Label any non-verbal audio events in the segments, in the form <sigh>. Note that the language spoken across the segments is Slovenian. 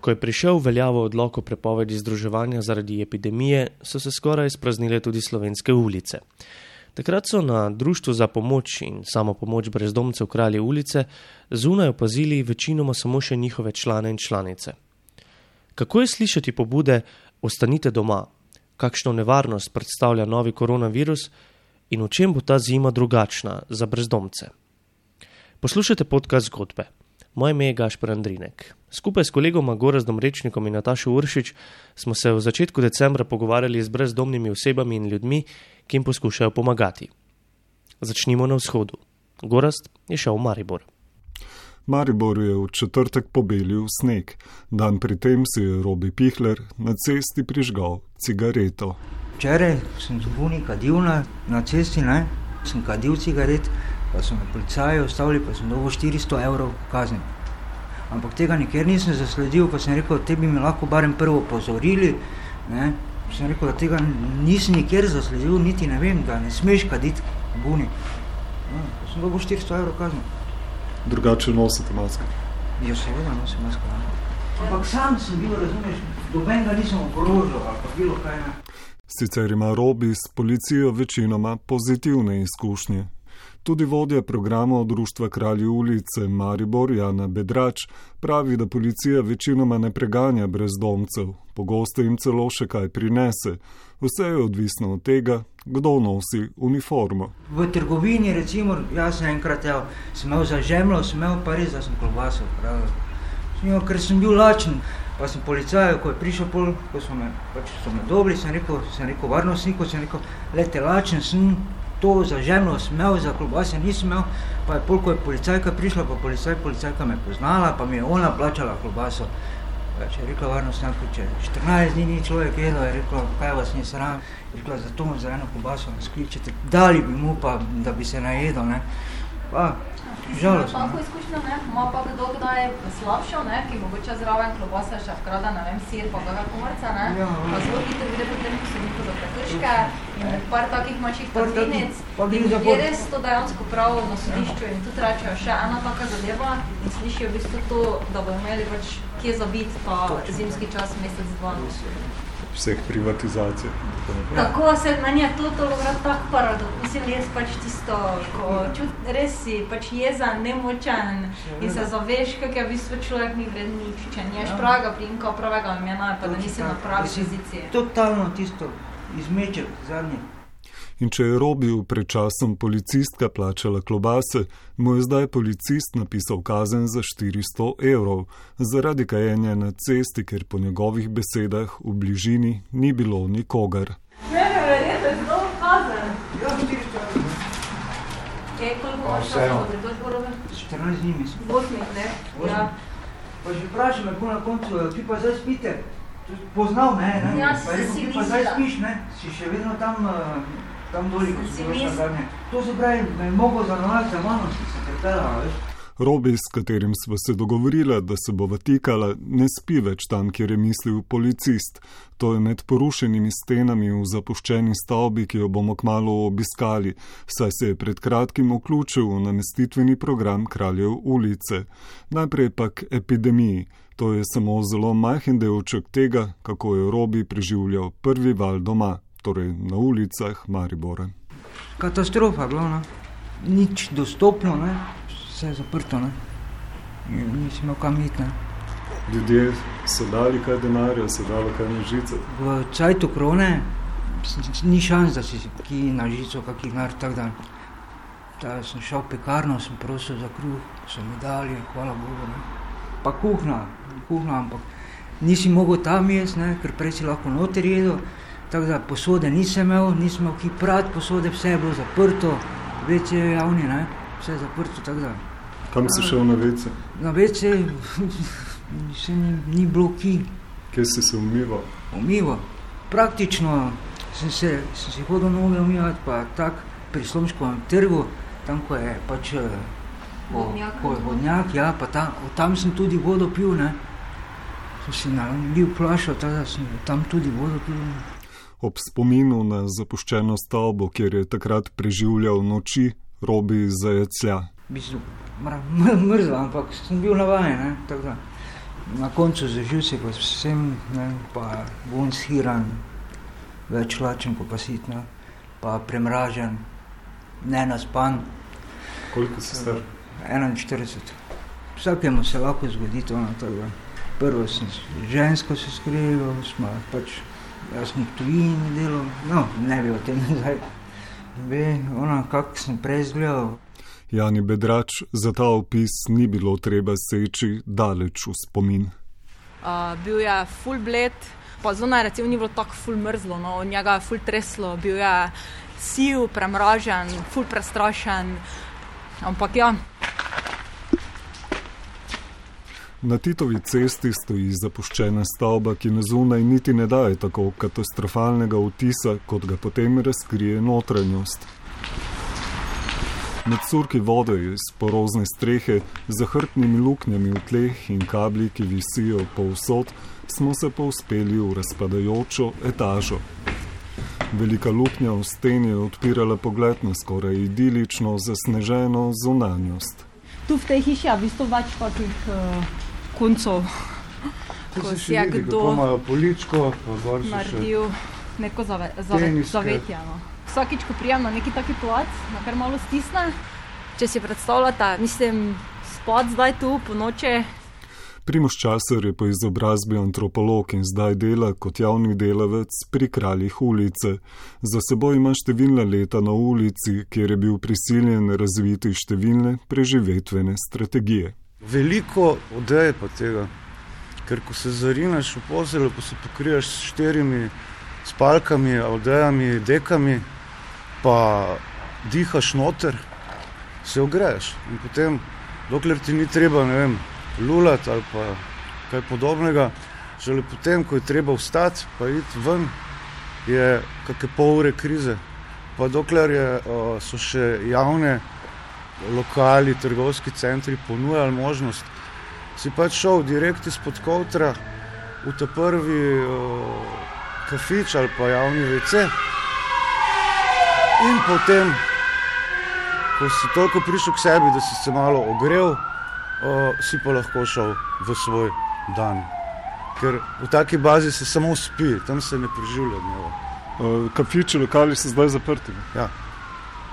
Ko je prišel v veljavo odlok o prepovedi združevanja zaradi epidemije, so se skoraj spraznile tudi slovenske ulice. Takrat so na Društvu za pomoč in samo pomoč brezdomcev Kralje ulice zunaj opazili večinoma samo še njihove člane in članice. Kako je slišati pobude: Ostanite doma, kakšno nevarnost predstavlja novi koronavirus in v čem bo ta zima drugačna za brezdomce? Poslušajte podcast zgodbe. Moje ime je Gašpor Andrinek. Skupaj s kolegoma Gorazdom Rečnikom in Natašo Uršič smo se v začetku decembra pogovarjali z brezdomnimi osebami in ljudmi, ki jim poskušajo pomagati. Začnimo na vzhodu. Gorazd je šel v Maribor. Maribor je v četrtek pobelil sneg, dan pri tem si je Robi Pihler na cesti prižgal cigareto. Včeraj sem z Buni kadil na, na cesti, ne? sem kadil cigaret, pa so me policaji ustavili, pa sem dobil 400 evrov kazni. Ampak tega nikjer nisem zasledil, pa sem rekel, da bi me lahko barem prvo opozorili. Ne? Sem rekel, da tega nisem nikjer zasledil, niti ne vem, da ne smeš kaditi v Buni. No, sem dobil 400 evrov kazni. Drugače nosite maske. Ja, seveda nosim masko. Ne? Ampak sam sem bil, razumeš, doben ga nisem okrožil ali pa bilo kaj ne. Sicer ima Robi s policijo večinoma pozitivne izkušnje. Tudi vodja programa Društva Kralji ulice Maribor Jana Bedrač pravi, da policija večinoma ne preganja brezdomcev, pogosto jim celo še kaj prinese. Vse je odvisno od tega, kdo nosi uniformo. V trgovini, recimo, jaz sem enkrat evo, sem imel za žemljo, sem imel pa res, da sem klobaso. Imel, ker sem bil lačen, pa sem policaj, ko je prišel pol, ko so me, pač so me dobili, sem rekel, sem rekel varnostniku, sem rekel, lete lačen sem, to za žemljo sem imel, za klobase nisem imel, pa je pol, ko je policajka prišla, pa policaj, policajka me poznala, pa mi je ona plačala klobaso. Pač je rekla varnostnjaku, če 14 dni ni človek jedel, je rekla, kaj vas ni sram, je rekla, zato za eno klobaso ne skličete, dali bi mu pa, da bi se najedel. Pa, žalostno. Tako izkušnjo, ne, ima pa kdo kdaj slabšo, ne, ki mogoče zraven klobasa še vkrada, ne vem, sir pa kakega komarca, ne, Ja, pa ja. zelo hitro vide potem, ko so njihove prekrške in par takih manjših Par takih, tatvinic. pa gre In za ljudje pot. res to dejansko pravijo na sodišču in tudi rečejo še ena taka zadeva in slišijo v bistvu to, da bodo imeli pač kje zabiti pa zimski čas mesec, dva. Vseh privatizacij. Tako se meni je to tolokrat tako paradoks. Mislim, res pač tisto, ko čut, res si pač jezen, nemočen in se zaveš, kak je v bistvu človek ni vreden nič. Če niješ Ja. pravega primka, pravega imena, pa da nisi na pravi poziciji. Totalno tisto, izmeček zadnji. In če je Robi pred časom policistka plačala klobase, mu je zdaj policist napisal kazen za 400 evrov zaradi kajenja na cesti, ker po njegovih besedah v bližini ni bilo nikogar. Ne, ne, verjetno je zelo kazen. Ja, 400 evrov. Kaj, koliko imaš vse, časa, ja. da pridoš borove? 14 dni mislim. Osmih, ne? Ja. Pa že vprašaj me, ko na koncu, ti pa zdaj spite. Poznal me, ne? Ja, pa je rekel, si ti pa zdaj mislila. spiš, ne? Si še vedno tam, eh, tam doli, ko Si bil zadnje. To se pravi, me je mogel zanovati za mano, si se pripeljala, veš. Robi, s katerim sva se dogovorila, da se bova tikala, ne spi več tam, kjer je mislil policist. To je med porušenimi stenami v zapuščeni stavbi, ki jo bomo kmalo obiskali, saj se je pred kratkim vključil v namestitveni program Kraljev ulice. Najprej pa k epidemiji. To je samo zelo majhen delček tega, kako je Robi preživljal prvi val doma, torej na ulicah Maribora. Katastrofa, glavno. Nič dostopno, ne? Vse je zaprto, ne? Nisi imel kam iti, ne? Ljudje so dali kaj denarja, so dali kaj nožice. V cajtu krone ni šans, da si ki na žico, kakih nar tak dan. Da sem šel v pekarno, sem prosil za kruh, so mi dali, hvala Bogu. Ne. Pa kuhna, kuhna, ampak nisi mogel tam jesti, ne, ker prej si lahko noter jedel. Tako da posode nisem imel, nisem imel ki prati posode, vse je bilo zaprto, vece je javni, ne, vse je zaprto, tako da. Kam si šel na vece? Na vece se ni, ni bilo ki. Kje si se umival? umival. Praktično sem se, sem se hodil noge umivati, pa tako pri Slomškovem trgu, tam ko je pač eh, ko, Vodnjak. ko je vodnjak, ja, pa tam, tam sem tudi vodo pil, ne. Sem si nalil flašo, tako da sem tam tudi vodo pil. Ob spominu na zapuščeno stavbo, kjer je takrat preživljal noči, robi zajeclja. V bistvu mra- <laughs> mr- mrzel, ampak sem bil da. Na koncu za živce, pa vsem, ne, pa bom shiran, več lačen, pa sitno, pa premražen, ne naspan. Koliko si star? 41. Vsakemu se lahko zgodi to. Prvo sem žensko se skril, smo pač jaz nek tujini delal, no, ne bi o tem <laughs> zdaj. Ve, ona, kak sem prej izgledal. Jani Bedrač, za ta opis ni bilo treba seči daleč v spomin. Uh, bil je full bled, pa zunaj recimo ni bilo tako full mrzlo, no, od njega je full treslo, bil je siv, premražen, full prestrašen. Ampak ja, Na Titovi cesti stoji zapuščena stavba, ki na zunaj niti ne daje tako katastrofalnega vtisa, kot ga potem razkrije notranjost. Med surki vode iz porozne strehe, zahrtnimi luknjami v tleh in kabli, ki visijo povsod, smo se povzpeli v razpadajočo etažo. Velika luknja v steni je odpirala pogled na skoraj idilično zasneženo zunanjost. tu v tej hiši je v bistvu več takih uh, koncev, ko si je kdo imajo poličko, naredil neko zave, zave, zavetje. No. Vsakič, ko prijem na neki taki plac, na kar malo stisne. Če si predstavljate, mislim, spad zdaj tu po noči, Primoš Časar je po izobrazbi antropolog in zdaj dela kot javni delavec pri kraljih ulice. Za seboj ima številna leta na ulici, kjer je bil prisiljen razviti številne preživetvene strategije. Veliko odeje pa tega, ker ko se zarineš v posel, ko se pokriješ s štirimi spalkami, odejami, dekami, pa dihaš noter, se ogreješ. In potem, dokler ti ni treba, ne vem, lulati ali pa kaj podobnega, šele potem, ko je treba vstati, pa iti ven, je kakšne pol ure krize. Pa dokler je, o, so še javne lokali, trgovski centri ponujali možnost, si pač šel direkt izpod kovtra v ta prvi o, kafič ali pa javni WC. In potem, ko si toliko prišel k sebi, da si se malo ogrel, o, si pa lahko šel v svoj dan. Ker v taki bazi se samo spi, tam se ne preživlja dneva. Uh, Kafiči lokali so zdaj zaprti. Ja.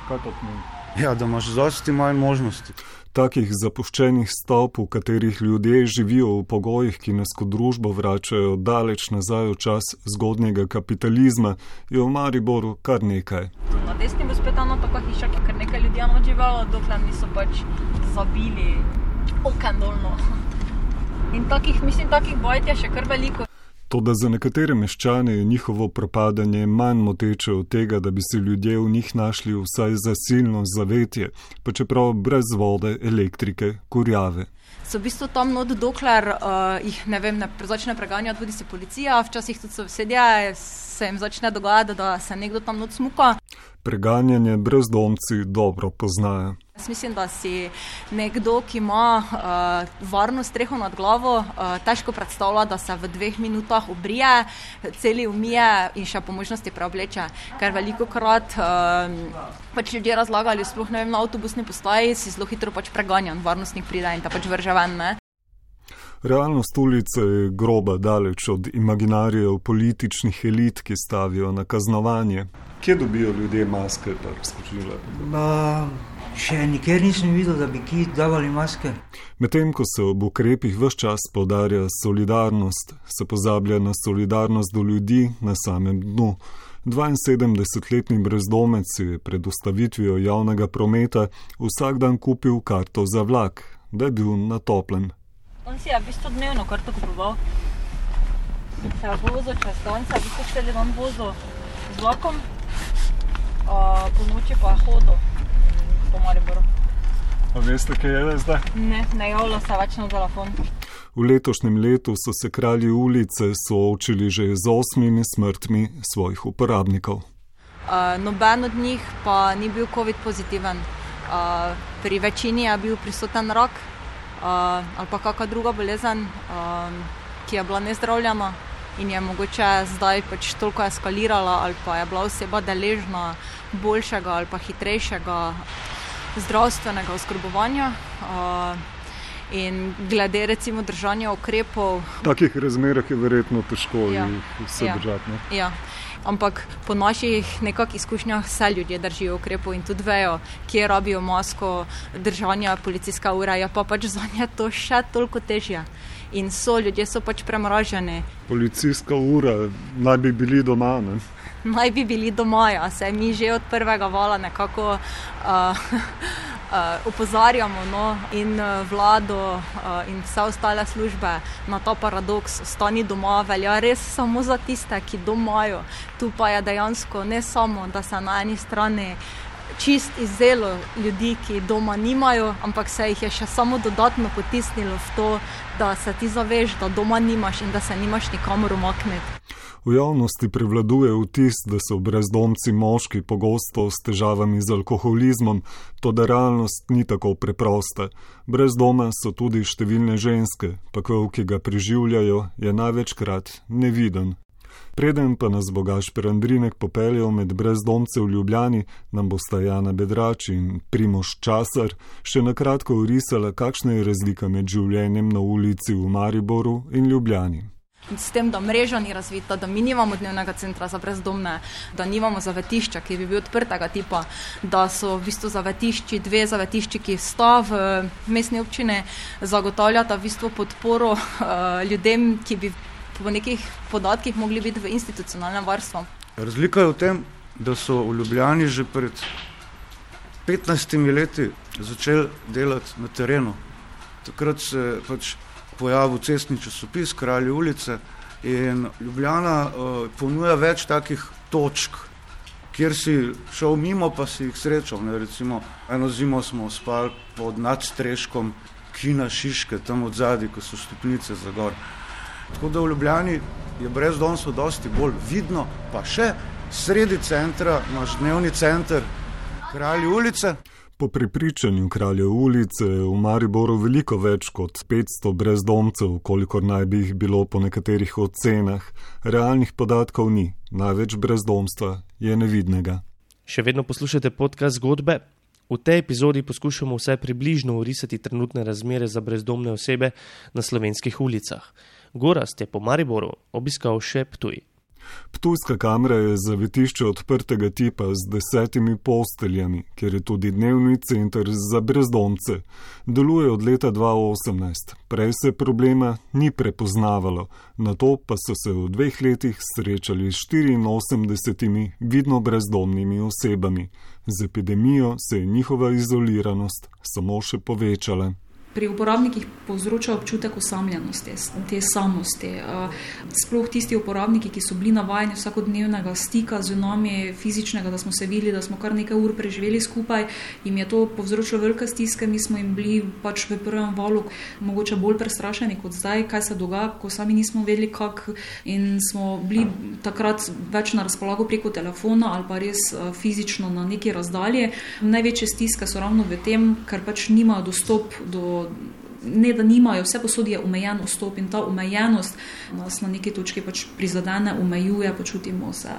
Kaj to pomeni? Ja, da imaš dosti manj možnosti. Takih zapuščenih stavb, v katerih ljudje živijo v pogojih, ki nas kot družbo vračajo daleč nazaj v čas zgodnjega kapitalizma, je v Mariboru kar nekaj. na desni bo spet ena taka hiša, ki je kar nekaj ljudi eno živelo, dokler niso pač zabili oken dolno. In takih, mislim, takih bajt je še kar veliko. Toda za nekatere meščane je njihovo propadanje manj moteče od tega, da bi si ljudje v njih našli vsaj zasilno zavetje, pa čeprav brez vode, elektrike, kurjave. So v bistvu tam not, dokler uh, jih ne vem, ne začne preganjati tudi se policija, včasih tudi sosedje, se jim začne dogajati, da se nekdo tam not smuka. Preganjanje brezdomci dobro poznajo. Jaz mislim, da si nekdo, ki ima uh, varno streho nad glavo, uh, težko predstavlja, da se v dveh minutah obrije, celi umije in še po možnosti preobleče. Ker veliko krat uh, pač ljudje razlagali, sploh ne vem, na avtobusni postaji si zelo hitro pač preganjan, varnostnik pride in te pač vrže ven. Ne? Realnost ulice je groba daleč od imaginarijev političnih elit, ki stavijo na kaznovanje. Kje dobijo ljudje maske, pa razkočile? Pa, še nikjer nisem videl, da bi ki davali maske. Medtem ko se ob ukrepih vse čas podarja solidarnost, se pozablja na solidarnost do ljudi na samem dnu. 72-letni brezdomec je pred ustavitvijo javnega prometa vsak dan kupil karto za vlak, da je bil na toplem. On si je v bistvu dnevno karto kupoval. Se je vozil čez se je v bistvu cel dan vozil z vlakom, uh, po noči pa je hodil po Mariboru. A veste, kaj je zdaj? Ne, ne javlja se več na telefon. V letošnjem letu so se kralji ulice soočili že z osmimi smrtmi svojih uporabnikov. Uh, noben od njih pa ni bil COVID pozitiven. Uh, pri večini je bil prisoten rak uh, ali pa kakšna druga bolezen, uh, ki je bila nezdravljena in je mogoče zdaj pač toliko eskalirala, ali pa je bila oseba deležna boljšega ali pa hitrejšega zdravstvenega oskrbovanja. Uh, In glede recimo držanja ukrepov. V takih razmerah je verjetno težko ja. vse ja. držati. Ne? Ja. Ampak po naših nekakšnih izkušnjah vse ljudje držijo ukrepov in tudi vejo, kje rabijo masko, držanja, policijska ura, je pa pač za nje to še toliko težje. In so ljudje so pač premraženi. Policijska ura, naj bi bili doma. Ne? <laughs> Naj bi bili doma, ja, se mi že od prvega vala nekako uh, uh, <laughs> opozarjamo no, in uh, vlado uh, in vse ostale službe na ta paradoks. Stani doma velja res samo za tiste, ki domajo. Tu pa je dejansko ne samo, da se na eni strani čist izzelo ljudi, ki doma nimajo, ampak se jih je še samo dodatno potisnilo v to, da se ti zaveš, da doma nimaš in da se nimaš nikamor umakniti. V javnosti prevladuje vtis, da so brezdomci moški pogosto s težavami z alkoholizmom, to da realnost ni tako preprosta. Brez doma so tudi številne ženske, pa kvel, ki ga preživljajo, je največkrat neviden. Preden pa nas bogaš Perandrinek popeljal med brezdomce v Ljubljani, nam bosta Jana Bedrač in Primoš Časar še na kratko urisala, kakšna je razlika med življenjem na ulici v Mariboru in Ljubljani. S tem, da mreža ni razvita, da mi nimamo dnevnega centra za brezdomne, da nimamo zavetišča, ki bi bil odprtega tipa, da so v bistvu zavetišči, dve zavetišči, ki sta v mestni občini, zagotavljata v bistvu podporo uh, ljudem, ki bi po nekih podatkih mogli biti v institucionalnem varstvu. Razlika je v tem, da so v Ljubljani že pred 15 leti začeli delati na terenu. Takrat se pač pojavil cestni časopis Kralje ulice in Ljubljana uh, ponuja več takih točk, kjer si šel mimo, pa si jih srečal. Ne, recimo, eno zimo smo spali pod nadstreškom Kina Šiške, tam od zadaj, ko so stopnice za gor. Tako da v Ljubljani je brezdomstvo dosti bolj vidno, pa še sredi centra imaš dnevni center Kralje ulice. Po prepričanju kralja ulice je v Mariboru veliko več kot 500 brezdomcev, kolikor naj bi jih bilo po nekaterih ocenah. Realnih podatkov ni, največ brezdomstva je nevidnega. Še vedno poslušate podcast zgodbe. V tej epizodi poskušamo vse približno urisati trenutne razmere za brezdomne osebe na slovenskih ulicah. Gorast je po Mariboru obiskal še Ptuj. Ptujska kamera je zavetišče odprtega tipa z desetimi posteljami, kjer je tudi dnevni center za brezdomce. Deluje od leta 2018. Prej se problema ni prepoznavalo, na to pa so se v dveh letih srečali s 84 vidno brezdomnimi osebami. Z epidemijo se je njihova izoliranost samo še povečala pri uporabnikih povzroča občutek osamljenosti, te samosti. Sploh tisti uporabniki, ki so bili navajeni vsakodnevnega stika z nami, fizičnega, da smo se videli, da smo kar nekaj ur preživeli skupaj, jim je to povzročilo velike stiske. Mi smo jim bili pač v prvem valu mogoče bolj prestrašeni kot zdaj, kaj se dogaja, ko sami nismo vedeli, kako. In smo bili takrat več na razpolago preko telefona ali pa res fizično na neki razdalji. Največje stiske so ravno v tem, ker pač nimajo dostop do ne da nimajo, vse posod je omejen vstop in ta omejenost nas na neki točki pač prizadene, omejuje, počutimo se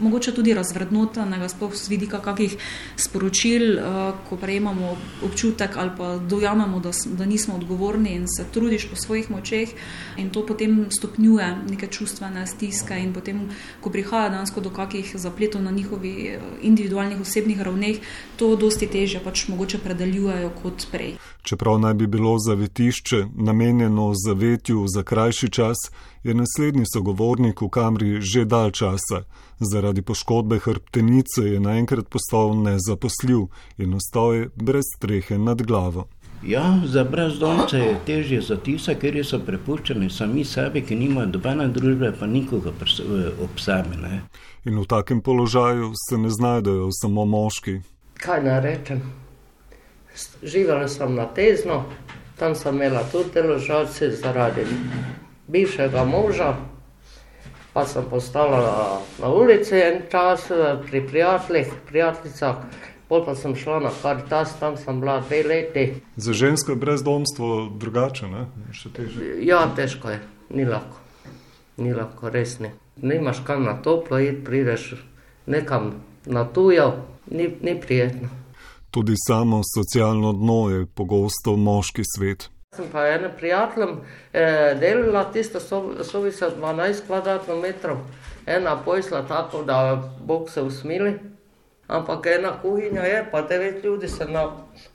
mogoče tudi razvrednotenega, sploh z vidika kakih sporočil, uh, ko prejemamo občutek ali pa dojamemo, da, da nismo odgovorni in se trudiš po svojih močeh in to potem stopnjuje neke čustvene stiske in potem, ko prihaja dansko do kakih zapletov na njihovi eh, individualnih osebnih ravneh, to dosti teže pač mogoče predeljujejo kot prej. Čeprav naj bi bilo zavetišče namenjeno zavetju za krajši čas, je naslednji sogovornik v kamri že dal časa. Zaradi poškodbe hrbtenice je naenkrat postal nezaposljiv in ostal je brez strehe nad glavo. Ja, za brezdomce je težje za tiste, ker so prepuščeni sami sebi, ki nimajo dobene družbe, pa nikoga ob sebi. In v takem položaju se ne znajdejo samo moški. Kaj naj rečem? Živela sem na tezno, tam sem imela tudi deložacije zaradi bivšega moža, pa sem postala na, na ulici en čas pri prijateljih, prijateljicah. Pol pa sem šla na Karitas, tam sem bila dve leti. Za žensko je brezdomstvo drugače, ne? Še težje. Ja, težko je, ni lahko. Ni lahko, res ni. Nimaš kam na toplo iti, prideš nekam na tujo, ni, ni prijetno. Tudi samo socialno dno je pogosto moški svet. Sem pa ena prijateljem eh, delala tisto sovica 12 kvadratnih metrov, ena pojsla tako, da Bog se usmili. Ampak ena kuhinja je, pa devet ljudi se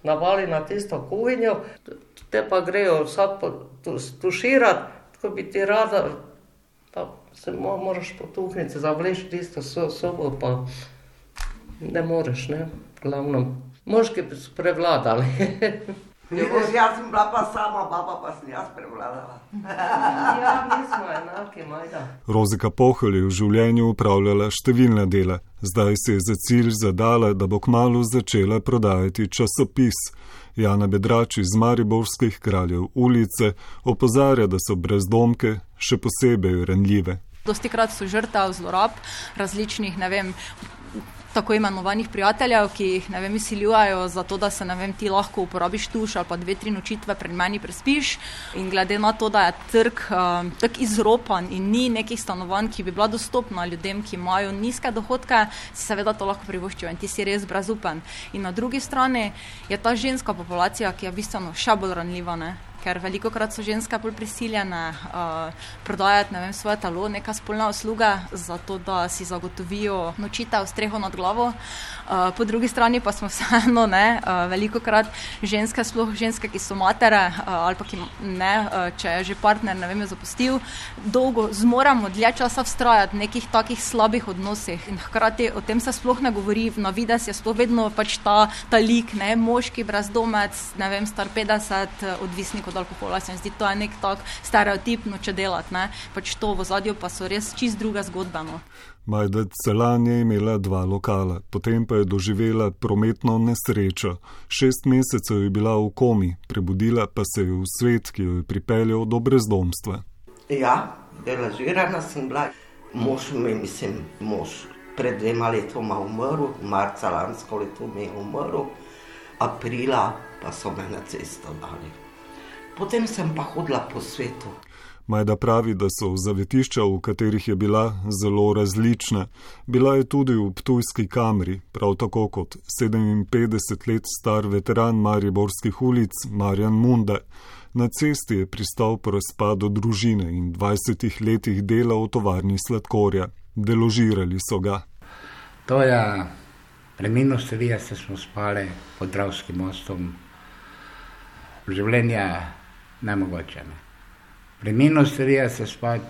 navali na tisto kuhinjo, te pa grejo vsak tuširati, tako bi ti rada, pa se moraš potuhniti, zavleči tisto sobo, pa ne moreš, ne, glavno. Moški so prevladali. Vidiš, jaz sem bila pa sama, baba pa sem jaz prevladala. ja, mi smo enaki, majda. Rozika Pohol je v življenju upravljala številne dele. Zdaj se je za cilj zadala, da bo kmalo začela prodajati časopis. Jana Bedrač iz Mariborskih kraljev ulice opozarja, da so brezdomke še posebej ranljive. Dosti krat so žrtev zlorab različnih, ne vem, tako imenovanih prijateljev, ki jih ne vem, izsiljujejo za to, da se ne vem, ti lahko uporabiš tuš ali pa dve, tri nočitve pred meni prespiš. In glede na to, da je trg um, tako izropan in ni nekih stanovanj, ki bi bila dostopna ljudem, ki imajo nizke dohodke, si seveda to lahko privoščijo in ti si res brezupen. In na drugi strani je ta ženska populacija, ki je bistveno še bolj ranljiva. Ne? Ker veliko krat so ženske bolj prisiljene uh, prodajati vem, svoje telo, neka spolna usluga, zato da si zagotovijo nočitev, streho nad glavo. Uh, po drugi strani pa smo <laughs> vseeno, ne, uh, veliko krat ženske, sploh ženske, ki so matere uh, ali pa ki ne, uh, če je že partner, ne vem, je zapustil, dolgo zmoremo dlje časa vztrajati v nekih takih slabih odnosih. In hkrati o tem se sploh ne govori, na vides je sploh vedno pač ta, ta lik, ne, moški brezdomec, ne vem, star 50, odvisnik od alkohola. Se mi zdi, to je nek tak stereotipno, če delati, ne? pač to v zadju pa so res čist druga zgodba. No. Majda Celan je imela dva lokala, potem pa je doživela prometno nesrečo. Šest mesecev je bila v komi, prebudila pa se je v svet, ki jo je pripeljal do brezdomstva. Ja, delažirana sem bila, mož mi, mislim, mož. Pred dvema letoma umrl, marca lansko leto mi je umrl, aprila pa so me na cesto dali potem sem pa hodila po svetu. Majda pravi, da so zavetišča, v katerih je bila, zelo različna. Bila je tudi v Ptujski kamri, prav tako kot 57 let star veteran Mariborskih ulic Marjan Munde. Na cesti je pristal po razpadu družine in 20 letih dela v tovarni sladkorja. Deložirali so ga. To je preminilo, se smo spali pod Dravskim mostom. Življenje ne mogoče. Ne. Pri minus 30 se spati,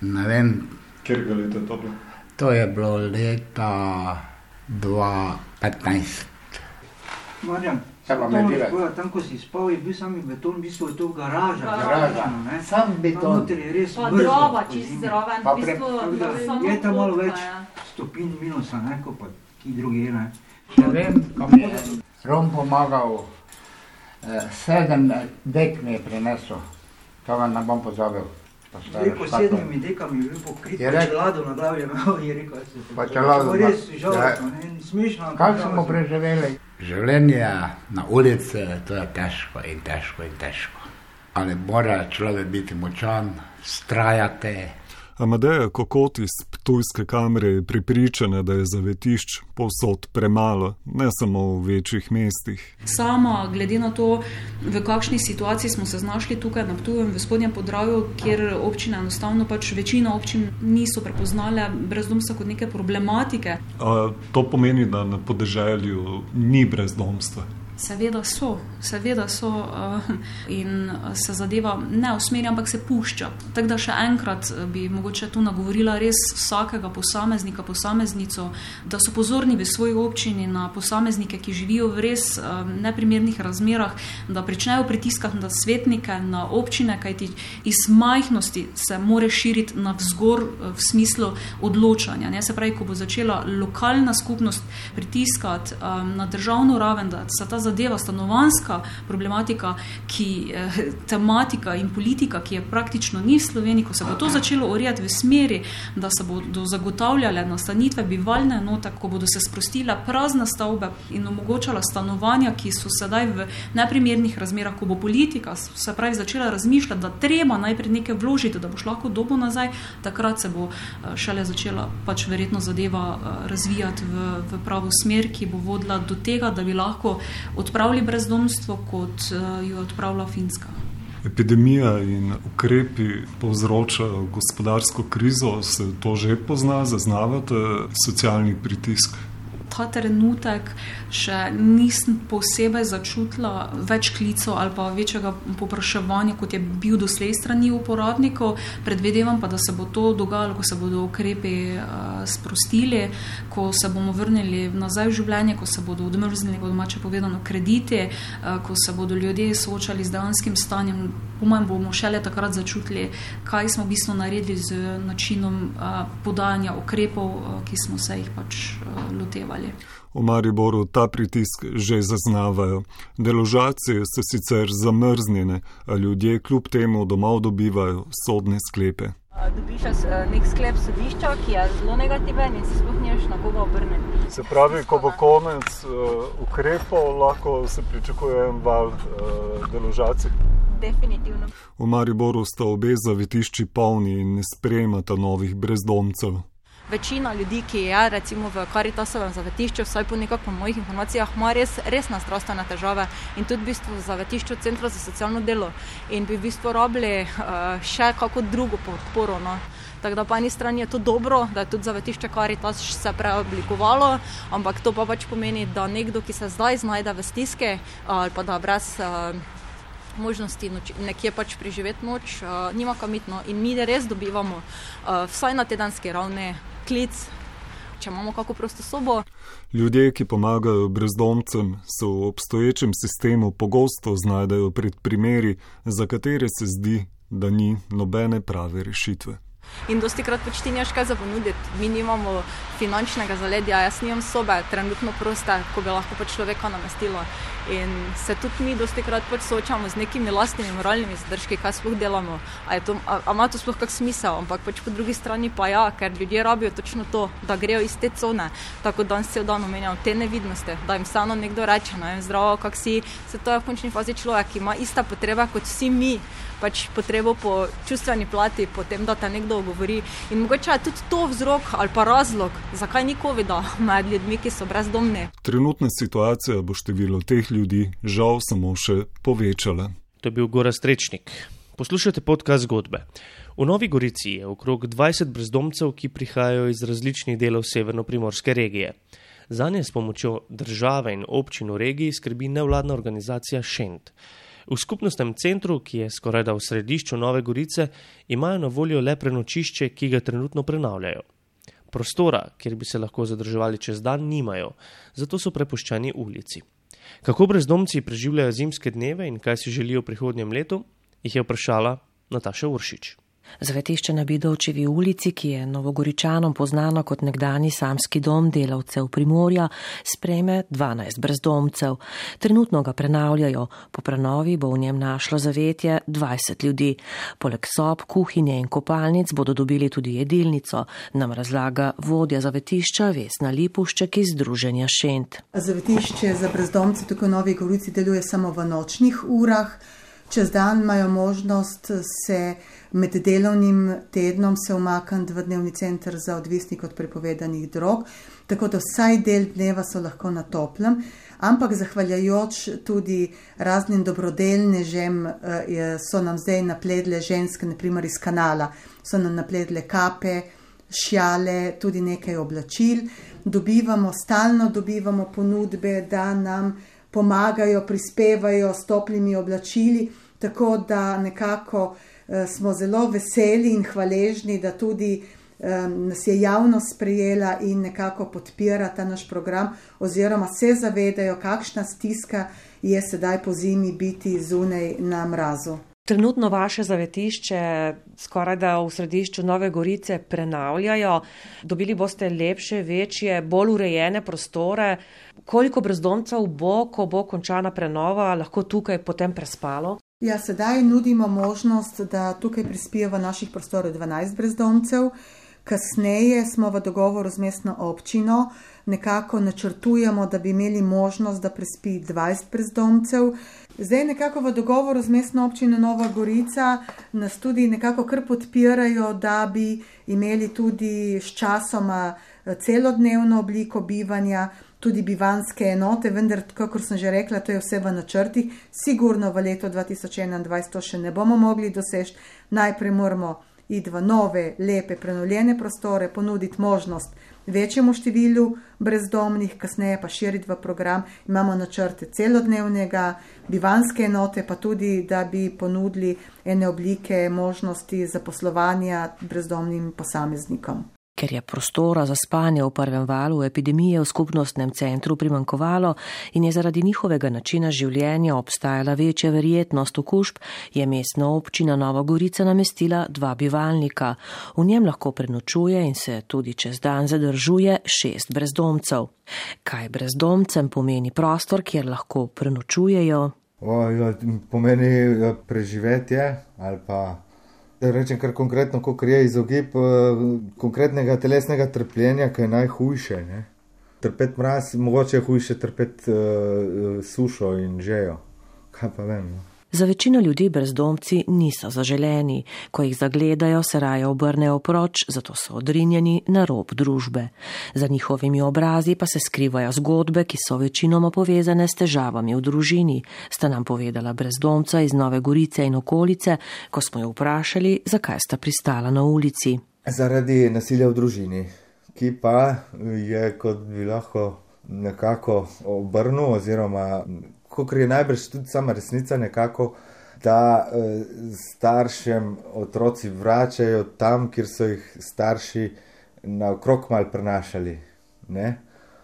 ne vem. Kjer ga leta to bilo? To je bilo leta 2015. Marjan. Tam, ko si spal, je bil sami beton, v bistvu je to garaža. Garaža, ne? Sam beton. Tam je res pa droba, čist zraven, v bistvu. Je tam malo več stopinj minusa, ne, kot pa ki drugi, ne. Ne vem, kam je Rom pomagal sedem dek mi je prinesel, to ga ne bom pozabil. Rekel, sedmimi dekami je bil pokrit, je rekel, čelado na glavi <laughs> je rekel, se pa čelado. To je res žalostno, ne, smešno. Kaj smo preživeli? Življenje na ulici, to je težko in težko in težko. Ali mora človek biti močan, strajati, Amadeja Kokot iz Ptujske kamere je pripričana, da je zavetišč povsod premalo, ne samo v večjih mestih. Sama, glede na to, v kakšni situaciji smo se znašli tukaj na Ptuju in v spodnjem podravju, kjer občine enostavno pač večina občin niso prepoznale brezdomstva kot neke problematike. A, to pomeni, da na podeželju ni brezdomstva. Seveda so, seveda so uh, in se zadeva ne usmerja, ampak se pušča. Tako da še enkrat eh, bi mogoče tu nagovorila res vsakega posameznika, posameznico, da so pozorni v svoji občini na posameznike, ki živijo v res uh, neprimernih razmerah, da pričnejo pritiskati na svetnike, na občine, kajti iz majhnosti se more širiti na vzgor v smislu odločanja. Ne? Se pravi, ko bo začela lokalna skupnost pritiskati um, na državno raven, da se ta zadeva, stanovanska problematika, ki, eh, tematika in politika, ki je praktično ni v Sloveniji, ko se bo to začelo urejati v smeri, da se bodo zagotavljale nastanitve, bivalne enote, ko bodo se sprostile prazne stavbe in omogočala stanovanja, ki so sedaj v neprimernih razmerah, ko bo politika se pravi začela razmišljati, da treba najprej nekaj vložiti, da boš lahko dobo nazaj, takrat se bo eh, šele začela pač verjetno zadeva eh, razvijati v, v pravo smer, ki bo vodila do tega, da bi lahko odpravili brezdomstvo, kot jo je odpravila Finska. Epidemija in ukrepi povzročajo gospodarsko krizo, se to že pozna, zaznavate socialni pritisk ta trenutek še nisem posebej začutila več klicov ali pa večjega popraševanja, kot je bil doslej strani uporabnikov. Predvidevam pa, da se bo to dogajalo, ko se bodo ukrepi uh, sprostili, ko se bomo vrnili nazaj v življenje, ko se bodo odmrznili, kot domače povedano, krediti, uh, ko se bodo ljudje soočali z dejanskim stanjem. Po mojem, bomo šele takrat začutili, kaj smo v bistvu naredili z načinom uh, podajanja ukrepov, uh, ki smo se jih pač uh, lotevali dalje. V Mariboru ta pritisk že zaznavajo. Deložacije so sicer zamrznjene, a ljudje kljub temu domov dobivajo sodne sklepe. Dobiš nek sklep sodišča, ki je zelo negativen in se sploh neš na koga obrne. Se pravi, ko bo konec uh, ukrepov, lahko se pričakuje en val uh, deložacij. Definitivno. V Mariboru sta obe zavetišči polni in ne sprejemata novih brezdomcev večina ljudi, ki je recimo v Karitasovem zavetišču, vsaj po nekako mojih informacijah, ima res resne zdravstvene težave in tudi v bistvu v zavetišču centra za socialno delo in bi v bistvu rabili uh, še kako drugo podporo. No. Tako da po eni strani je to dobro, da je tudi zavetišče Karitas se preoblikovalo, ampak to pa pač pomeni, da nekdo, ki se zdaj znajde v stiske ali pa da brez. Uh, možnosti noč, nekje pač preživeti noč, uh, nima kamitno in mi res dobivamo, uh, vsaj na tedenski ravni, klic, če imamo kako prosto sobo. Ljudje, ki pomagajo brezdomcem, se v obstoječem sistemu pogosto znajdejo pred primeri, za katere se zdi, da ni nobene prave rešitve in dosti krat pač ti nimaš kaj za ponuditi. Mi nimamo finančnega zaledja, jaz nimam sobe, trenutno proste, ko bi lahko pač človeka namestilo. In se tudi mi dosti krat pač soočamo z nekimi lastnimi moralnimi zadržki, kaj sploh delamo. A, to, a, a ima to sploh kak smisel, ampak pač po drugi strani pa ja, ker ljudje rabijo točno to, da grejo iz te cone, tako da se dan omenjajo te nevidnosti, da jim samo nekdo reče, no, zdravo, kak si, se to je v končni fazi človek, ki ima ista potreba kot vsi mi pač potrebo po čustveni plati, potem da te nekdo govori. In mogoče je tudi to vzrok ali pa razlog, zakaj ni COVID-a <laughs> med ljudmi, ki so brezdomni. Trenutna situacija bo število teh ljudi žal samo še povečala. To je bil Gora Strečnik. Poslušajte podkaz zgodbe. V Novi Gorici je okrog 20 brezdomcev, ki prihajajo iz različnih delov severno-primorske regije. Za nje s pomočjo države in občin v regiji skrbi nevladna organizacija Šent. V skupnostnem centru, ki je skoraj da v središču Nove Gorice, imajo na voljo le prenočišče, ki ga trenutno prenavljajo. Prostora, kjer bi se lahko zadrževali čez dan, nimajo, zato so prepuščeni ulici. Kako brezdomci preživljajo zimske dneve in kaj si želijo v prihodnjem letu, jih je vprašala Nataša Uršič. Zavetišče na Bidovčevi ulici, ki je novogoričanom poznano kot nekdani samski dom delavcev Primorja, sprejme 12 brezdomcev. Trenutno ga prenavljajo, po prenovi bo v njem našlo zavetje 20 ljudi. Poleg sob, kuhinje in kopalnic bodo dobili tudi jedilnico, nam razlaga vodja zavetišča Vesna Lipušček iz Združenja Šent. Zavetišče za brezdomce tukaj v Novi Gorici deluje samo v nočnih urah. Čez dan imajo možnost se med delovnim tednom se umakniti v dnevni center za odvisnik od prepovedanih drog, tako da vsaj del dneva so lahko na toplem. Ampak zahvaljujoč tudi raznim dobrodelnežem, eh, so nam zdaj napledle ženske, naprimer iz kanala, so nam napledle kape, šale, tudi nekaj oblačil. Dobivamo, stalno dobivamo ponudbe, da nam pomagajo, prispevajo s toplimi oblačili, tako da nekako uh, smo zelo veseli in hvaležni, da tudi um, nas je javnost sprejela in nekako podpira ta naš program, oziroma se zavedajo, kakšna stiska je sedaj po zimi biti zunaj na mrazu. Trenutno vaše zavetišče, skoraj da v središču Nove Gorice, prenavljajo. Dobili boste lepše, večje, bolj urejene prostore. Koliko brezdomcev bo, ko bo končana prenova, lahko tukaj potem prespalo? Ja, sedaj nudimo možnost, da tukaj prispijo v naših prostorih 12 brezdomcev. Kasneje smo v dogovoru z mestno občino, nekako načrtujemo, da bi imeli možnost, da prespi 20 brezdomcev. Zdaj nekako v dogovoru z mestno občino Nova Gorica nas tudi nekako kar podpirajo, da bi imeli tudi s časoma eh, celodnevno obliko bivanja. Tudi bivanske enote, vendar, kot sem že rekla, to je vse v načrtih. Sigurno v letu 2021 to še ne bomo mogli doseči. Najprej moramo iti v nove, lepe, prenovljene prostore, ponuditi možnost večjemu številu brezdomnih, kasneje pa širiti v program. Imamo načrte celodnevnega, bivanske enote, pa tudi, da bi ponudili ene oblike možnosti zaposlovanja brezdomnim posameznikom. Ker je prostora za spanje v prvem valu epidemije v skupnostnem centru primankovalo in je zaradi njihovega načina življenja obstajala večja verjetnost okužb, je mestna občina Nova Gorica namestila dva bivalnika. V njem lahko prenočuje in se tudi čez dan zadržuje šest brezdomcev. Kaj brezdomcem pomeni prostor, kjer lahko prenočujejo? O, ja, pomeni preživetje ali pa da rečem kar konkretno, kot je izogib uh, konkretnega telesnega trpljenja, ki je najhujše. Ne? Trpeti mraz, mogoče je hujše trpeti uh, sušo in žejo. Kaj pa vem. No? Za večino ljudi brezdomci niso zaželeni, ko jih zagledajo, se raje obrnejo proč, zato so odrinjeni na rob družbe. Za njihovimi obrazi pa se skrivajo zgodbe, ki so večinoma povezane s težavami v družini, sta nam povedala brezdomca iz Nove Gorice in okolice, ko smo jo vprašali, zakaj sta pristala na ulici. Zaradi nasilja v družini, ki pa je, kot bi lahko nekako obrnil oziroma kot je najbrž tudi sama resnica, nekako, da eh, staršem otroci vračajo tam, kjer so jih starši naokrog mal prenašali.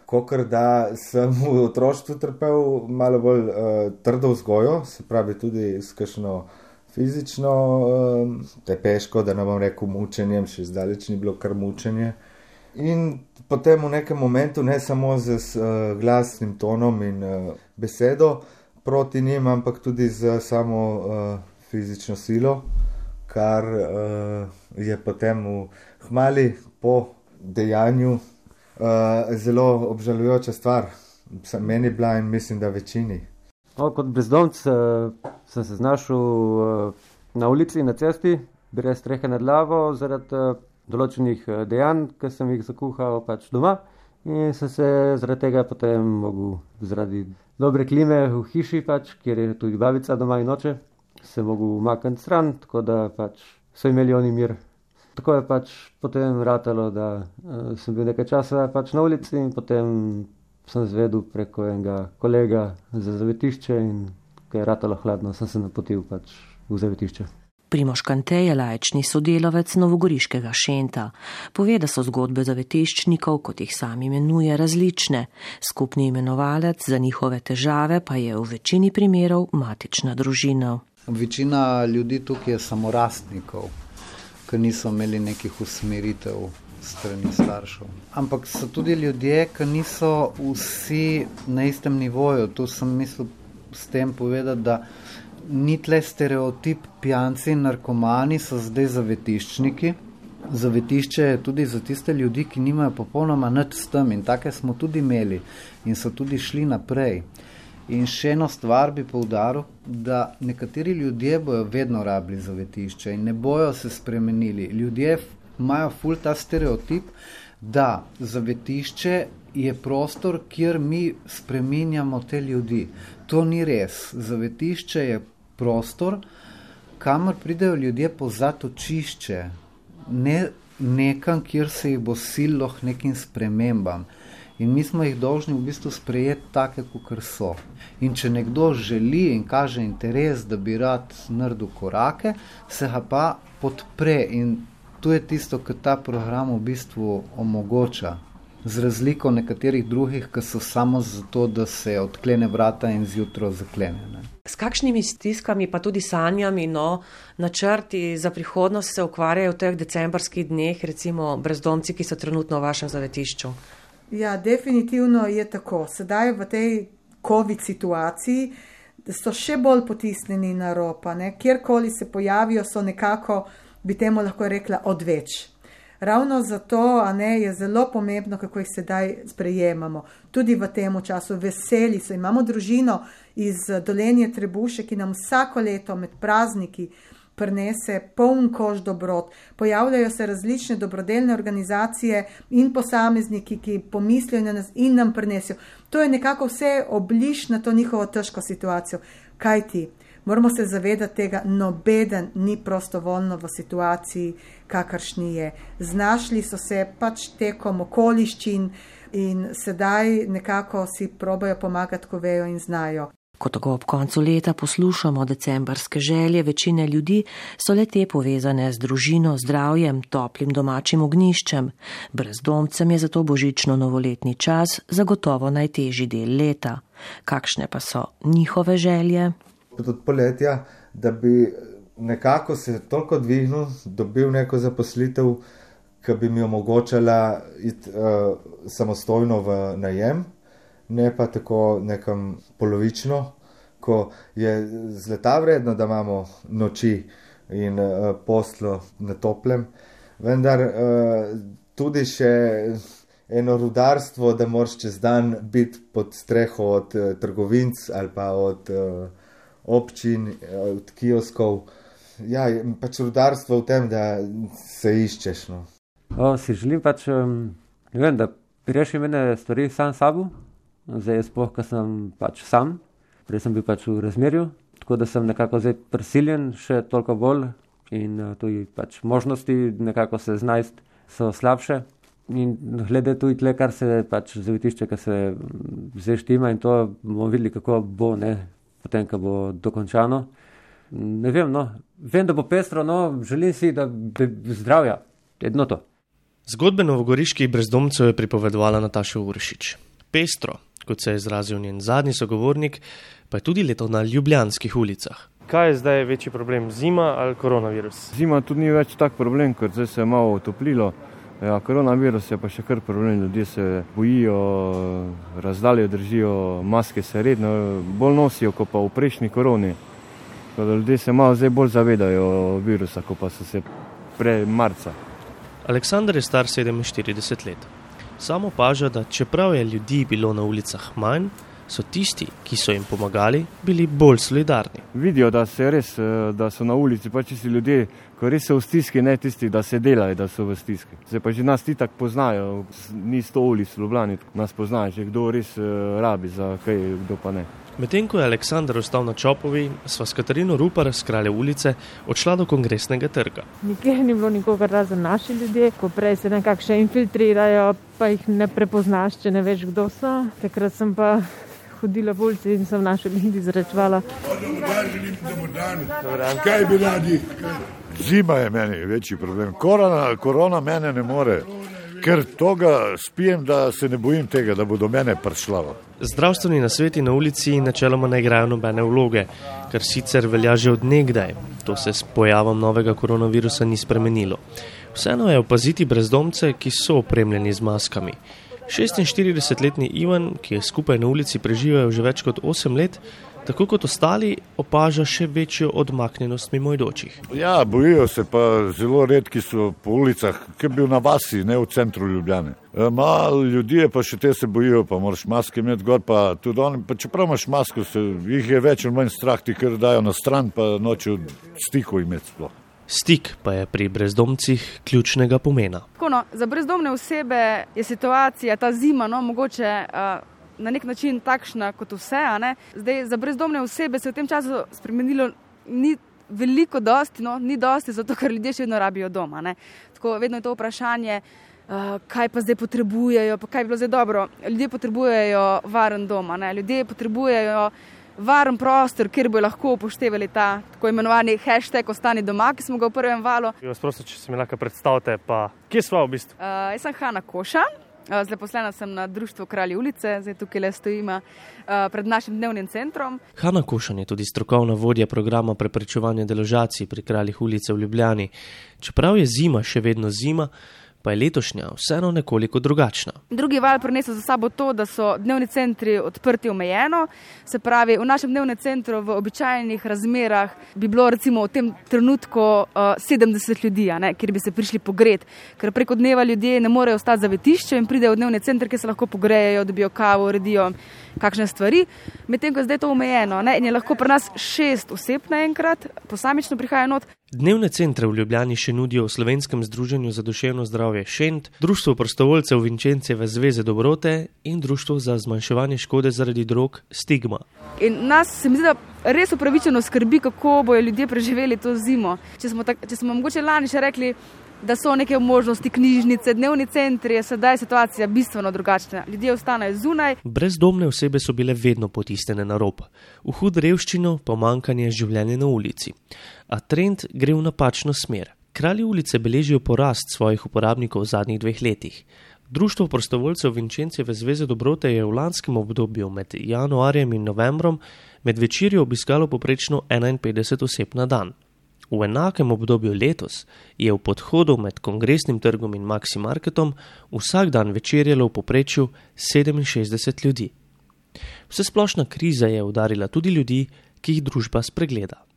Kokor da sem v otroštvu trpel malo bolj uh, trdo vzgojo, se pravi tudi s kakšno fizično uh, tepeško, da ne bom rekel mučenjem, še zdaleč ni bilo kar mučenje. In potem v nekem momentu, ne samo z uh, glasnim tonom in uh, besedo proti njim, ampak tudi z samo uh, fizično silo, kar uh, je potem v hmali po dejanju uh, zelo obžalujoča stvar. Meni bila in mislim, da večini. O, kot brezdomc uh, sem se znašel uh, na ulici, na cesti, brez strehe nad glavo, zaradi uh, določenih uh, dejanj, ki sem jih zakuhal pač doma. In sem se zaradi tega potem mogel, zaradi dobre klime v hiši, pač, kjer je tudi babica doma in oče, se mogel umakniti stran, tako da pač so imeli oni mir. Tako je pač potem ratalo, da uh, sem bil nekaj časa pač na ulici in potem sem zvedel preko enega kolega za zavetišče in ker je ratalo hladno, sem se napotil pač v zavetišče. Primoš Kante je lajčni sodelavec novogoriškega šenta. Pove, da so zgodbe zavetiščnikov, kot jih sami imenuje, različne. Skupni imenovalec za njihove težave pa je v večini primerov matična družina. Večina ljudi tukaj je samorastnikov, ki niso imeli nekih usmeritev strani staršev. Ampak so tudi ljudje, ki niso vsi na istem nivoju. Tu sem mislil s tem povedati, da ni tle stereotip, pijanci in narkomani so zdaj zavetiščniki. Zavetišče je tudi za tiste ljudi, ki nimajo popolnoma nič s tem in take smo tudi imeli in so tudi šli naprej. In še eno stvar bi poudaril, da nekateri ljudje bojo vedno rabili zavetišče in ne bojo se spremenili. Ljudje imajo ful ta stereotip, da zavetišče je prostor, kjer mi spreminjamo te ljudi. To ni res. Zavetišče je prostor, kamor pridejo ljudje po zatočišče, ne nekam, kjer se jih bo silo k nekim spremembam. In mi smo jih dolžni v bistvu sprejeti take, kot so. In če nekdo želi in kaže interes, da bi rad naredil korake, se ga pa podpre. In to je tisto, kar ta program v bistvu omogoča z razliko nekaterih drugih, ki so samo zato, da se odklene vrata in zjutraj zaklene. Ne. S kakšnimi stiskami, pa tudi sanjami, no, načrti za prihodnost se ukvarjajo v teh decembrskih dneh, recimo brezdomci, ki so trenutno v vašem zavetišču? Ja, definitivno je tako. Sedaj v tej COVID situaciji so še bolj potisnjeni na ropa. Kjerkoli se pojavijo, so nekako, bi temu lahko rekla, odveč. Ravno zato ne, je zelo pomembno, kako jih sedaj sprejemamo. Tudi v tem času veseli so. Imamo družino iz Dolenje Trebuše, ki nam vsako leto med prazniki prenese poln koš dobrot. Pojavljajo se različne dobrodelne organizacije in posamezniki, ki pomislijo na nas in nam prenesijo. To je nekako vse obliž na to njihovo težko situacijo. Kaj ti? Moramo se zavedati tega, nobeden ni prostovoljno v situaciji, kakršni je. Znašli so se pač tekom okoliščin in sedaj nekako si probajo pomagati, ko vejo in znajo. Ko tako ob koncu leta poslušamo decembrske želje večine ljudi, so le te povezane z družino, zdravjem, toplim domačim ogniščem. Brezdomcem je zato božično novoletni čas zagotovo najtežji del leta. Kakšne pa so njihove želje? Od poletja, da bi nekako se toliko dvignil, dobil neko zaposlitev, ki bi mi omogočala iti uh, samostojno v najem ne pa tako nekam polovično, ko je zleta vredno, da imamo noči in uh, poslo na toplem, vendar uh, tudi še eno rudarstvo, da moraš čez dan biti pod streho od uh, trgovinc ali pa od uh, občin, uh, od kioskov. Ja, pač rudarstvo v tem, da se iščeš. No. O, si želim pač, um, vem, da rešim ene stvari sam sabo zdaj je sploh, ker sem pač sam, prej sem bil pač v razmerju, tako da sem nekako zdaj prisiljen še toliko bolj in uh, tudi pač možnosti nekako se znajst so slabše. In glede tudi tle, kar se pač zavetišče, kar se mm, zdaj štima in to bomo videli, kako bo, ne, potem, ko bo dokončano. Ne vem, no, vem, da bo pestro, no, želim si, da bi zdravja, edno to. Zgodbe novogoriških brezdomcev je pripovedovala Nataša Uršič. Pestro, kot se je izrazil njen zadnji sogovornik, pa je tudi leto na ljubljanskih ulicah. Kaj je zdaj večji problem, zima ali koronavirus? Zima tudi ni več tak problem, ker zdaj se je malo otoplilo. Ja, koronavirus je pa še kar problem, ljudje se bojijo, razdalje držijo, maske se redno bolj nosijo, kot pa v prejšnji koroni. Ljudje se malo zdaj bolj zavedajo virusa, kot pa so se prej marca. Aleksandr je star 47 let. Samo opaža, da čeprav je ljudi bilo na ulicah manj, so tisti, ki so jim pomagali, bili bolj solidarni. Vidijo, da, res, eh, da so na ulici pač tisti ljudje, ko res so v stiski, ne tisti, da se delajo, da so v stiski. Zdaj pa že nas ti tako poznajo, ni sto ulic v Ljubljani, nas poznajo, že kdo res uh, rabi za kaj, kdo pa ne. Medtem ko je Aleksandr ostal na Čopovi, sva s Katarino Rupar z kralje ulice odšla do kongresnega trga. Nikjer ni bilo nikogar razen naši ljudje, ko prej se nekako še infiltrirajo, pa jih ne prepoznaš, če ne veš, kdo so. Takrat sem pa hodila v ulici in sem naše ljudi zrečvala. Kaj bi radi? Zima je meni večji problem. Korona, korona mene ne more ker toga spijem, da se ne bojim tega, da bo do mene prišla. Zdravstveni nasveti na ulici načeloma ne igrajo nobene vloge, kar sicer velja že od nekdaj. To se s pojavom novega koronavirusa ni spremenilo. Vseeno je opaziti brezdomce, ki so opremljeni z maskami. 46-letni Ivan, ki je skupaj na ulici preživel že več kot 8 let, tako kot ostali, opaža še večjo odmaknjenost mimoidočih. Ja, bojijo se pa zelo redki so po ulicah, ki bi bil na vasi, ne v centru Ljubljane. E, Malo ljudi je pa še te se bojijo, pa moraš maske imeti gor, pa tudi oni, pa čeprav imaš masko, se, jih je več ali manj strah, ti ker dajo na stran, pa nočejo stiku imeti sploh. Stik pa je pri brezdomcih ključnega pomena. No, za brezdomne osebe je situacija ta zima, no, mogoče uh, na nek način takšna kot vse. Zdaj, za brezdomne osebe se je v tem času spremenilo ni veliko, dosti, no, ni dosti, zato ker ljudje še vedno rabijo doma. Ne. Tako vedno je to vprašanje, uh, kaj pa zdaj potrebujejo, pa kaj bi bilo zdaj dobro. Ljudje potrebujejo varen dom, ljudje potrebujejo. Varen prostor, kjer bo lahko upoštevali ta tako imenovani hashtag Ostani doma, ki smo ga v prvem valu. Jaz prosim, če se mi lahko predstavite, pa kje smo v bistvu? Uh, jaz sem Hanna Koša, Zaposlena sem na društvu Kralji ulice, zdaj tukaj le stojima pred našim dnevnim centrom. Hanna Košan je tudi strokovna vodja programa preprečevanja deložacij pri Kraljih ulice v Ljubljani. Čeprav je zima še vedno zima, pa je letošnja vseeno nekoliko drugačna. Drugi val prinesel za sabo to, da so dnevni centri odprti omejeno. Se pravi, v našem dnevnem centru v običajnih razmerah bi bilo recimo v tem trenutku uh, eh, 70 ljudi, ne, kjer bi se prišli pogret, ker preko dneva ljudje ne morejo ostati zavetišče in pridejo v dnevni center, kjer se lahko pogrejejo, dobijo kavo, uredijo kakšne stvari. Medtem ko je zdaj to omejeno ne, in je lahko pri nas šest oseb naenkrat, posamično prihajajo not. Dnevne centre v Ljubljani še nudijo v Slovenskem združenju za duševno zdravje Šent, Društvo prostovoljcev Vinčenceve zveze Dobrote in Društvo za zmanjševanje škode zaradi drog Stigma. In nas se mi zdi, da res upravičeno skrbi, kako bojo ljudje preživeli to zimo. Če smo, tak, če smo mogoče lani še rekli, da so neke možnosti, knjižnice, dnevni centri, je sedaj situacija bistveno drugačna. Ljudje ostanejo zunaj. Brezdomne osebe so bile vedno potisnjene na rob, v hud revščino, pomankanje življenja na ulici. A trend gre v napačno smer. Kralji ulice beležijo porast svojih uporabnikov v zadnjih dveh letih. Društvo prostovoljcev Vinčenceve zveze Dobrote je v lanskem obdobju med januarjem in novembrom med večerjo obiskalo poprečno 51 oseb na dan. V enakem obdobju letos je v podhodu med kongresnim trgom in Maxi Marketom vsak dan večerjalo v poprečju 67 ljudi. Vse splošna kriza je udarila tudi ljudi, ki jih družba spregleda.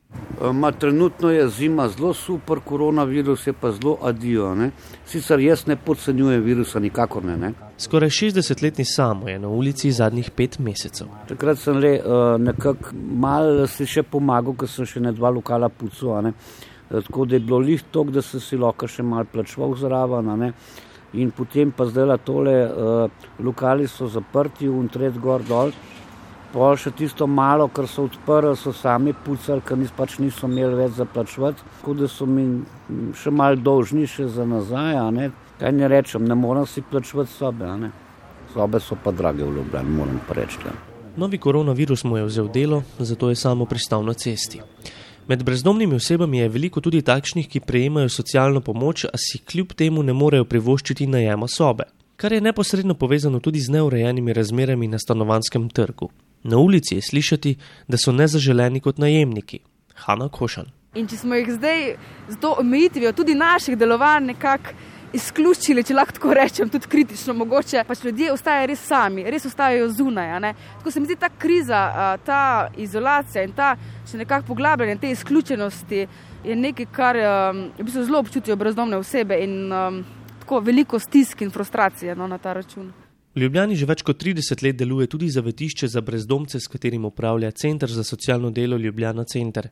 Ma, trenutno je zima zelo super, koronavirus je pa zelo adijo. Ne? Sicer jaz ne podcenjujem virusa, nikakor ne. ne? Skoraj 60-letni samo je na ulici zadnjih pet mesecev. Takrat sem le uh, nekako mal si še pomagal, ker sem še ne dva lokala pucal. Tako da je bilo lih tok, da sem si lahko še mal plačval zraven. In potem pa zdaj tole, uh, lokali so zaprti, untret gor dol. Pol še tisto malo, kar so odprli, so sami pucali, ker nis pač niso imeli več za plačevati, tako da so mi še malo dolžni še za nazaj. Ne? Kaj ne rečem, ne morem si plačevati sobe. Sobe so pa drage v Ljubljani, moram pa reči. Ja. Novi koronavirus mu je vzel delo, zato je samo pristal na cesti. Med brezdomnimi osebami je veliko tudi takšnih, ki prejemajo socialno pomoč, a si kljub temu ne morejo privoščiti najema sobe, kar je neposredno povezano tudi z neurejenimi razmerami na stanovanskem trgu. Na ulici je slišati, da so nezaželeni kot najemniki. Hanna Košan. In če smo jih zdaj z to omejitvijo tudi naših delovanj nekako izključili, če lahko tako rečem, tudi kritično, mogoče pač ljudje ostajajo res sami, res ostajajo zunaj. Tako se mi zdi ta kriza, ta izolacija in ta še nekako poglabljanje te izključenosti je nekaj, kar v bistvu zelo občutijo brezdomne osebe in um, tako veliko stisk in frustracije no, na ta račun. V Ljubljani že več kot 30 let deluje tudi zavetišče za brezdomce, s katerim upravlja Centr za socialno delo Ljubljana Center.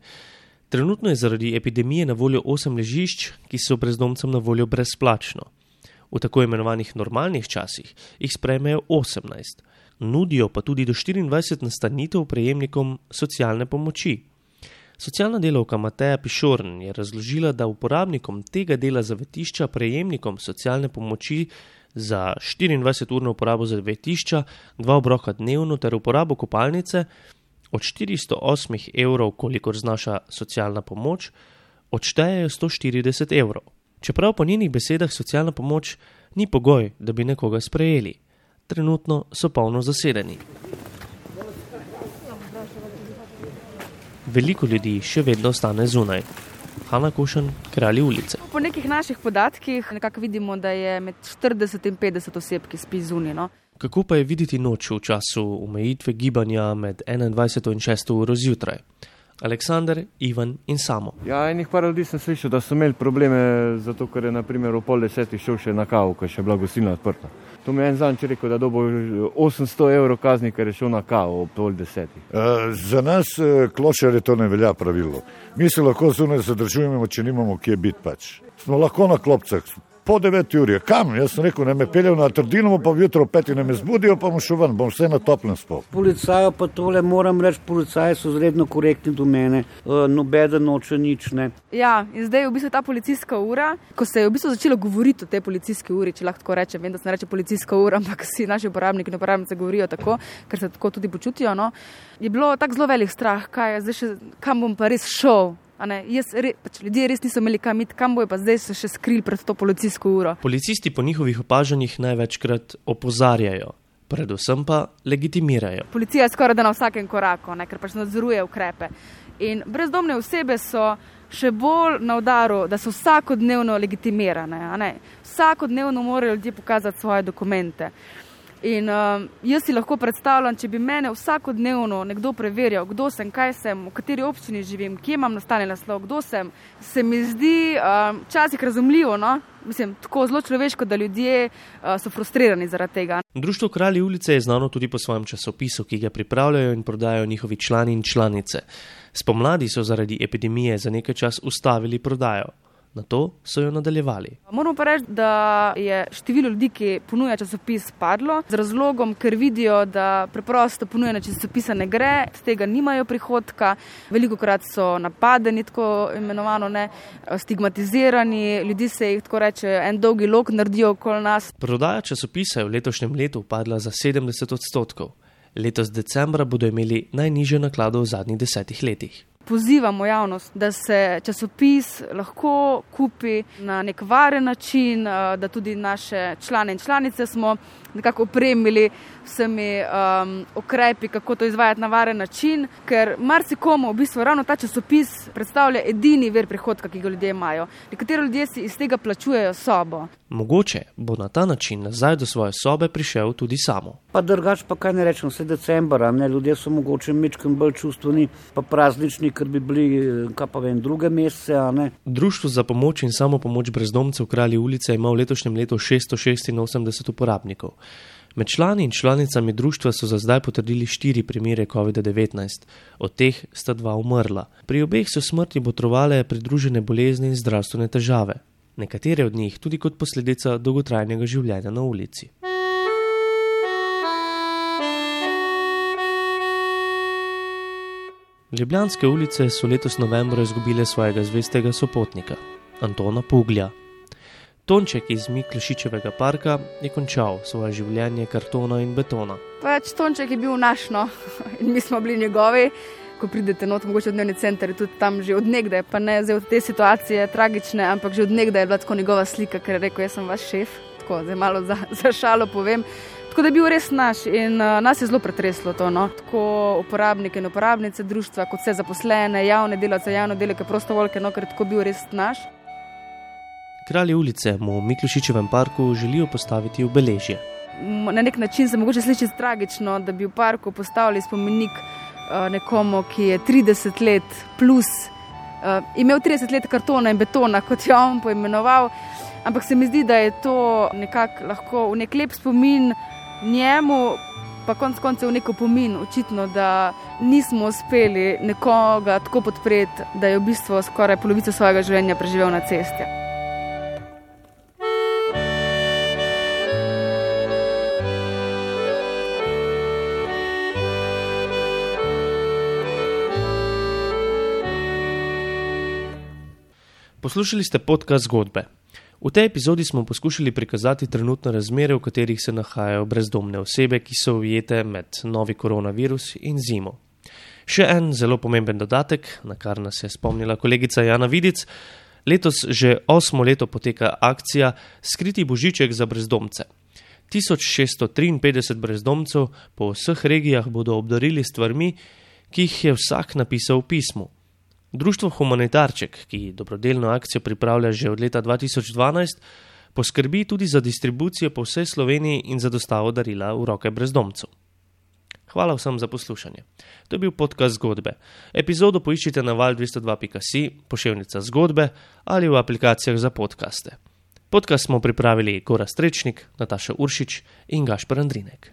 Trenutno je zaradi epidemije na voljo 8 ležišč, ki so brezdomcem na voljo brezplačno. V tako imenovanih normalnih časih jih sprejmejo 18, nudijo pa tudi do 24 nastanitev prejemnikom socialne pomoči. Socialna delovka Mateja Pišorn je razložila, da uporabnikom tega dela zavetišča prejemnikom socialne pomoči za 24-urno uporabo zavetišča, dva obroka dnevno ter uporabo kopalnice od 408 evrov, kolikor znaša socialna pomoč, odštejejo 140 evrov. Čeprav po njenih besedah socialna pomoč ni pogoj, da bi nekoga sprejeli. Trenutno so polno zasedeni. Veliko ljudi še vedno ostane zunaj. Hanna Kušen, kralji ulice. Po nekih naših podatkih nekako vidimo, da je med 40 in 50 oseb, ki spi zunaj. No? Kako pa je videti noč v času omejitve gibanja med 21 in 6 uro zjutraj? Aleksandr, Ivan in samo. Ja, enih par ljudi sem slišal, da so imeli probleme, zato ker je naprimer v pol desetih šel še na kavu, ker je še bila gostilna odprta. To mi je en zanč rekel, da dobo 800 evrov kazni, ker je šel na kavu ob pol desetih. Uh, za nas, uh, klošare, to ne velja pravilo. Mi se lahko zunaj zadržujemo, če nimamo kje biti pač. Smo lahko na klopcah, po 9 uri, kam? Jaz sem rekel, ne me peljejo na trdino, pa vjutro peti ne me zbudijo, pa bom šel ven, bom vse na toplem spal. Policajo pa tole moram reči, policaji so zredno korektni do mene, uh, nobeden noče nič ne. Ja, in zdaj je v bistvu ta policijska ura, ko se je v bistvu začelo govoriti o tej policijski uri, če lahko rečem, vem, da se ne reče policijska ura, <laughs> ampak si naši uporabniki in uporabnice govorijo tako, ker se tako tudi počutijo. No? Je bilo tako zelo velik strah, kaj je zdaj še, kam bom pa res šel. Re, pač ljudje res niso imeli kam iti, kam bojo pa zdaj se še skrili pred to policijsko uro. Policisti po njihovih opažanjih največkrat opozarjajo, predvsem pa legitimirajo. Policija je skoraj da na vsakem koraku, ne, ker pač nadzoruje ukrepe. In brezdomne osebe so še bolj na udaru, da so vsakodnevno legitimirane. Vsakodnevno morajo ljudje pokazati svoje dokumente. In uh, jaz si lahko predstavljam, če bi mene vsakodnevno nekdo preverjal, kdo sem, kaj sem, v kateri občini živim, kje imam nastane naslov, kdo sem, se mi zdi včasih uh, razumljivo, no? Mislim, tako zelo človeško, da ljudje uh, so frustrirani zaradi tega. Društvo Kralji ulice je znano tudi po svojem časopisu, ki ga pripravljajo in prodajajo njihovi člani in članice. Spomladi so zaradi epidemije za nekaj čas ustavili prodajo. Na to so jo nadaljevali. Moramo pa reči, da je število ljudi, ki ponuja časopis, padlo z razlogom, ker vidijo, da preprosto ponujanje časopisa ne gre, z tega nimajo prihodka, veliko krat so napadeni, tako imenovano, ne, stigmatizirani, ljudi se jih tako reče, en dolgi lok naredijo okoli nas. Prodaja časopisa je v letošnjem letu padla za 70 odstotkov. Letos decembra bodo imeli najnižjo naklado v zadnjih desetih letih pozivamo javnost, da se časopis lahko kupi na nek varen način, eh, da tudi naše člane in članice smo nekako opremili vsemi um, ukrepi, kako to izvajati na varen način, ker marsikomu v bistvu ravno ta časopis predstavlja edini ver prihodka, ki ga ljudje imajo. Nekateri ljudje si iz tega plačujejo sobo. Mogoče bo na ta način nazaj do svoje sobe prišel tudi samo. Pa drugač pa kaj ne rečem, vse decembra, ne, ljudje so mogoče mečkim bolj čustveni, pa praznični, ker bi bili, kaj pa vem, druge mesece. Društvo za pomoč in samo pomoč brezdomcev Kralji ulice ima v letošnjem letu 686 uporabnikov. Med člani in članicami društva so za zdaj potrdili štiri primere COVID-19, od teh sta dva umrla. Pri obeh so smrti botrovale pridružene bolezni in zdravstvene težave, nekatere od njih tudi kot posledica dolgotrajnega življenja na ulici. Ljubljanske ulice so letos novembra izgubile svojega zvestega sopotnika, Antona Puglja. Tonček iz Miklošičevega parka je končal svoje življenje kartona in betona. Pač Tonček je bil naš, no, <laughs> in mi smo bili njegovi. Ko pridete not, mogoče v dnevni center, tudi tam že odnegde, pa ne zdaj od te situacije tragične, ampak že odnegde je bila tako njegova slika, ker je rekel, jaz sem vaš šef, tako zdaj malo za, <laughs> za šalo povem. Tako da je bil res naš in uh, nas je zelo pretreslo to. No? Tako uporabnike in uporabnice društva, kot vse zaposlene, javne delavce, javne delavke, prostovoljke, no, ker je tako bil res naš. Kralje ulice mu v Miklošičevem parku želijo postaviti obeležje. Na nek način se mogoče sliši tragično, da bi v parku postavili spomenik uh, nekomu, ki je 30 let plus. Uh, imel 30 let kartona in betona, kot je on poimenoval, ampak se mi zdi, da je to nekako lahko v nek lep spomin njemu, pa konec koncev v neko pomin, očitno, da nismo uspeli nekoga tako podpreti, da je v bistvu skoraj polovico svojega življenja preživel na cesti. Poslušali ste podcast zgodbe. V tej epizodi smo poskušali prikazati trenutne razmere, v katerih se nahajajo brezdomne osebe, ki so ujete med novi koronavirus in zimo. Še en zelo pomemben dodatek, na kar nas je spomnila kolegica Jana Vidic. Letos že osmo leto poteka akcija Skriti božiček za brezdomce. 1653 brezdomcev po vseh regijah bodo obdarili stvarmi, ki jih je vsak napisal v pismu. Društvo Humanitarček, ki dobrodelno akcijo pripravlja že od leta 2012, poskrbi tudi za distribucijo po vsej Sloveniji in za dostavo darila v roke brezdomcev. Hvala vsem za poslušanje. To je bil podcast zgodbe. Epizodo poiščite na val202.si, pošiljnica zgodbe ali v aplikacijah za podkaste. Podcast smo pripravili Gora Strečnik, Nataša Uršič in Gašpar Andrinek.